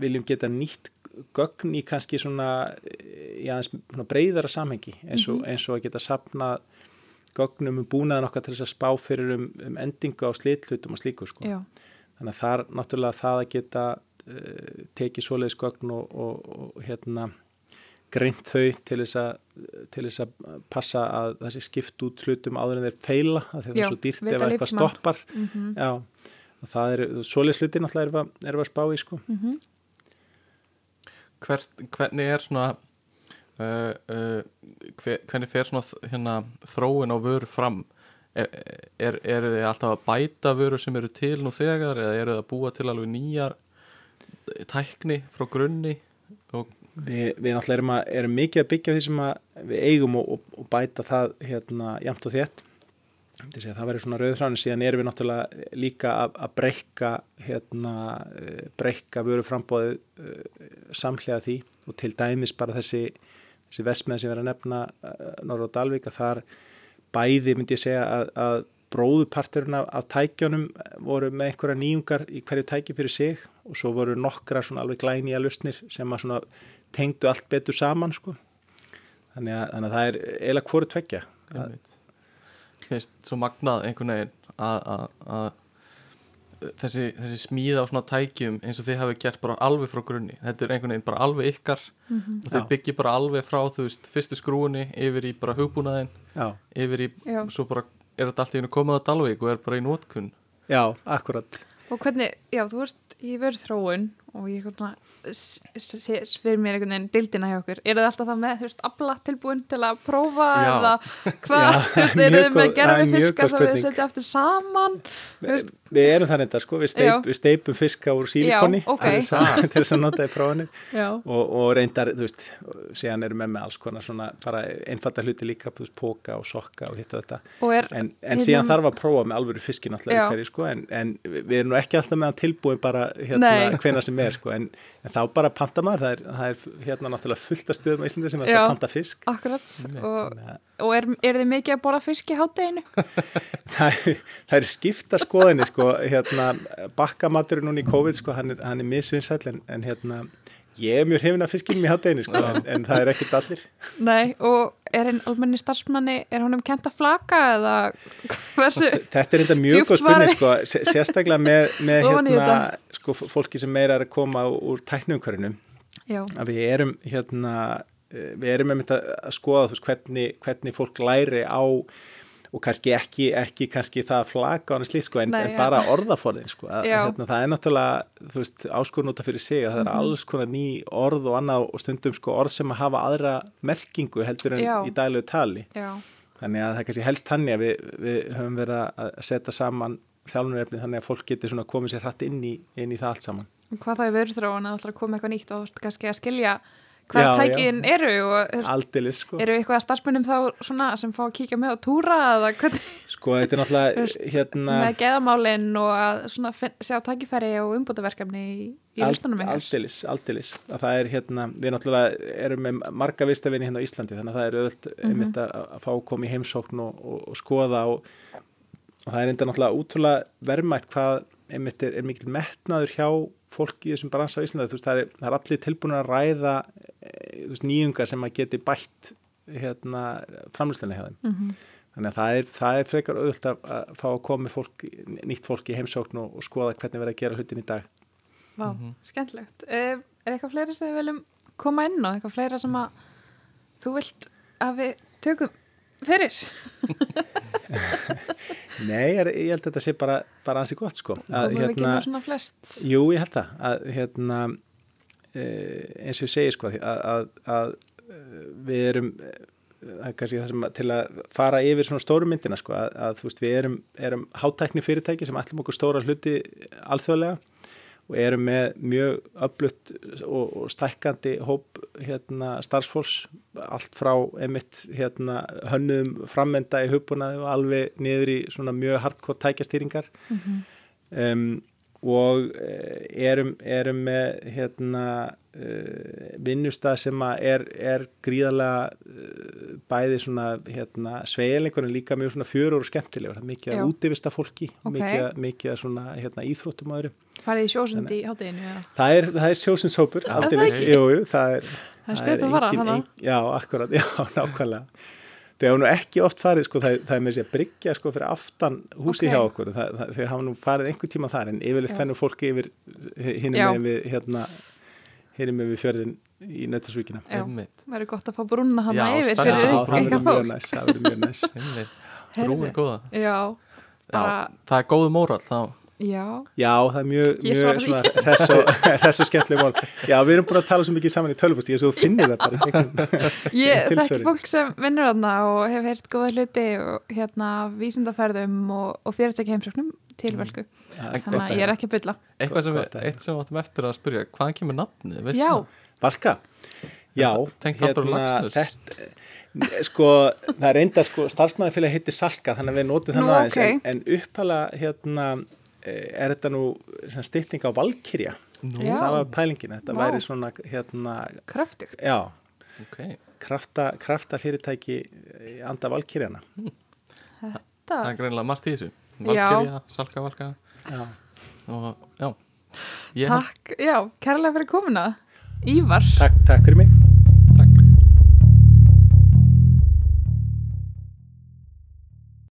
viljum geta nýtt gögn í kannski svona, eh, í aðeins svona breyðara samhengi eins og, eins og að geta sapnað gögnum um búnaðan okkar til þess að spá fyrir um, um endingu á slitlutum og slíku sko. Já, þannig að það er náttúrulega það að geta uh, tekið svoleiðis gögn og, og, og hérna greint þau til þess að til þess að passa að það sé skipt út hlutum áður en þeir feila að Já, er svo dýrt ef eitthvað stoppar Mhm. já, og það er svoleiðs hluti náttúrulega við að spá í sko Mhm. Hvert, hvernig er svona hver, hvernig fer svona hérna, þróin á vöru fram? Er, er, eru þið alltaf að bæta vöru sem eru til nú þegar eða eru þið að búa til alveg nýjar tækni frá grunni? Og Við, við náttúrulega erum, að, erum mikið að byggja því sem við eigum og, og, og bæta það hérna jæmt og þétt. Það verður svona rauðþráni síðan erum við náttúrulega líka að, að breyka hérna, eh, breyka vöru frambóðið uh, samhlega því. Og til dæmis bara þessi, þessi vesmeð sem erum að nefna uh, Norra og Dalvík að þar bæði myndi ég segja að, að bróðuparturinn af, af tækjónum voru með einhverja nýjungar í hverju tæki fyrir sig og svo voru nokkra svona alveg glænýja lusnir sem að svona tengdu allt betur saman sko. þannig, að, þannig að það er eiginlega hvoru tveggja einmitt. Finnst svo magnað einhvern veginn að þessi, þessi smíða á svona tækjum eins og þið hafi gert bara alveg frá grunni. Þetta er einhvern veginn bara alveg ykkar. Og þið Já. byggja bara alveg frá þú veist fyrstu skrúinni yfir í bara hugbúnaðin já, yfir í, Já. svo bara er þetta allt í einu komið að Dalvík og er bara í nótkunn já, akkurat. Og hvernig, já, þú ert í verið þróun og ég fyrir mér einhvern veginn dildina hjá okkur. Eru þið alltaf það með, þú veist, afla tilbúin til að prófa Já. eða hvað, eru þið með það er mjög fiskar sem við spurning. setja aftur saman? Veist, Við erum þannig þetta sko, við, steip, við steipum fiska úr sílikonni Já, ok. til, þess að, að nota í prófanir Já, og, og reyndar, þú veist, síðan erum við með alls konar svona bara einfalda hluti líka, þú veist, póka og sokka og hitt og þetta og er, en, en Hérna- síðan þarf að prófa með alvöru fiskin alltaf sko, en, en við erum ekki alltaf með hann tilbúin bara hérna hvena sem er sko, en, en þá bara panta maður, það er, það er hérna náttúrulega fullt af stöðum á Íslandi sem er Já. að panta fisk akkurat, og, og er, er þið mikið að borða fisk í hátteginu? (laughs) það, það er skipta skoðinni sko, hérna, bakkamaturinn núna í COVID sko, hann er, hann er misvinnsæll en, en hérna, ég er mjög hrifin af fiskinum í hátteginu sko, en, en það er ekkert allir Nei, og er einn almenni starfsmanni, er honum kent að flaka eða hversu? Þetta er þetta mjög góð spurning svari. sko, sé- sérstaklega með, með hérna, sko, fólki sem meira er að koma úr tæknumkörinu Já, að við erum hérna eh, við erum með þetta að skoða þú veist, hvernig, hvernig fólk læri á og kannski ekki, ekki kannski það að flaka á hann slíkt sko, en, Nei, en já. bara orðaforðin sko, að, hérna, það er náttúrulega þú veist, áskorunúta fyrir sig að það er Mhm. alls konar ný orð og annað og stundum sko orð sem að hafa aðra merkingu heldur en Já. í daglegu tali já, þannig að það er kannski helst að við, við höfum verið að setja saman þjálfunarefni þannig að fólk getur komið sér hratt inn í, inn í það allt saman hvað það er verið þróun að það koma eitthvað nýtt og kannski að skilja hvað Já, tækin eru og Aldeilis sko. eru eitthvað starfsmunum þá svona sem fá að kíkja með og túra eða hvernig Sko þetta er náttúrulega (laughs) hérna með geðamálin og að svona sjá tækifæri og umbútaverkefni í, í listunum ykkar. Aldeilis, aldeilis. Að það er hérna, við náttúrulega erum með marga vistafinni hérna á Íslandi þannig að það er auðvöld Mhm. einmitt að, fá að koma í heimsókn og, og, og skoða og, og það er enda náttúrulega útrúlega verðmætt hvað einmitt er, er mikil metnaður hjá fólki í þessum bransa á Íslandi, þú veist, það er, það er allir tilbúin að ræða nýjungar sem að geti bætt hérna, framlýslega hjá þeim Mhm. Þannig að það er, það er frekar auðvitað að, að fá að koma með fólk, nýtt fólk í heimsókn og, og skoða hvernig verið að gera hlutin í dag. Vá, skemmtilegt er, er eitthvað fleira sem við viljum koma inn og eitthvað fleira sem að þú vilt að við tökum fyrir (laughs) Nei, ég, ég held að þetta sé bara, bara ansi gott sko. Að, komum við ekki með svona flest jú, ég held það. Að, hérna, eins og ég segi sko, að, að, að eh, við erum, eh, er að, til að fara yfir svona stóru myndina sko, að, að þú veist, við erum, erum hátækni fyrirtæki sem ætlum okkur stóra hluti alþjóðlega og erum með mjög öflutt og, og stækkandi hóp hérna, starfsfólks allt frá emitt hérna, hönnum frammenda í hugbúnaði og alveg niður í svona mjög hardcore tækjastýringar. Um, og eh, erum, erum með hérna, uh, vinnustað sem er, er gríðarlega uh, bæði hérna, sveilingur en líka mjög fjörur og skemmtilegur. Það er mikið að útivista fólki Ok. mikið, að hérna, íþróttum öðru farið í sjósund í hátteginu Það er, það er Já, aldeilis, er það það er, Það er stutt að fara, ein- Já, akkurat, (laughs) já, nákvæmlega. Þau hafa nú ekki oft farið, sko, það, það er með sér bryggja, sko, fyrir aftan húsi Ok. hjá okkur. Það, það, þau hafa nú farið einhver tíma þar, en yfirleitt Já. fennur fólki yfir hinn Já. með við, hérna, hinn með við fjörðin í Nautasvíkina. Einmitt, verður gott að fá brúna hann Já, yfir fyrir það mjög fólk það verður mjög næs. einmitt Heyrðu. brúin góða já, Já, bara, það er góðu móral þá já, Já, það er mjög, mjög hress og, (laughs) (laughs) og skemmtileg mál. Já, við erum búin að tala svo mikið saman í tölvust, ég er svo að finna það bara. (laughs) ég þekki Tilsvörin. fólk sem vinnur þarna og hef heyrt góða hluti og hérna vísindaferðum og, og fyrirtæki heimsóknum til völku Það er þannig gott að ég er ekki að bylla eitthvað sem, við, að- eitt sem við áttum eftir að spyrja hvaðan kemur nafnið, veistu já, það? Valka? Já, Laxness. þetta, sko, það er reynda, sko, starfsmæðafélag heitir Salka, þannig að við notum það aðeins, ok. en, en upphala, hérna, eh, er þetta nú sem stytting á Valkyrja, Nú, það var pælingin, þetta Vá. væri svona, hérna, kraftugt já, ok. Krafta, krafta fyrirtæki í anda Valkyrjana. það það, er greinilega margt í þessu. Valkyrja, Salka Valka. Já, og já. Ég takk, já, kærlega fyrir komuna. Ívar. Takk, takk fyrir mig.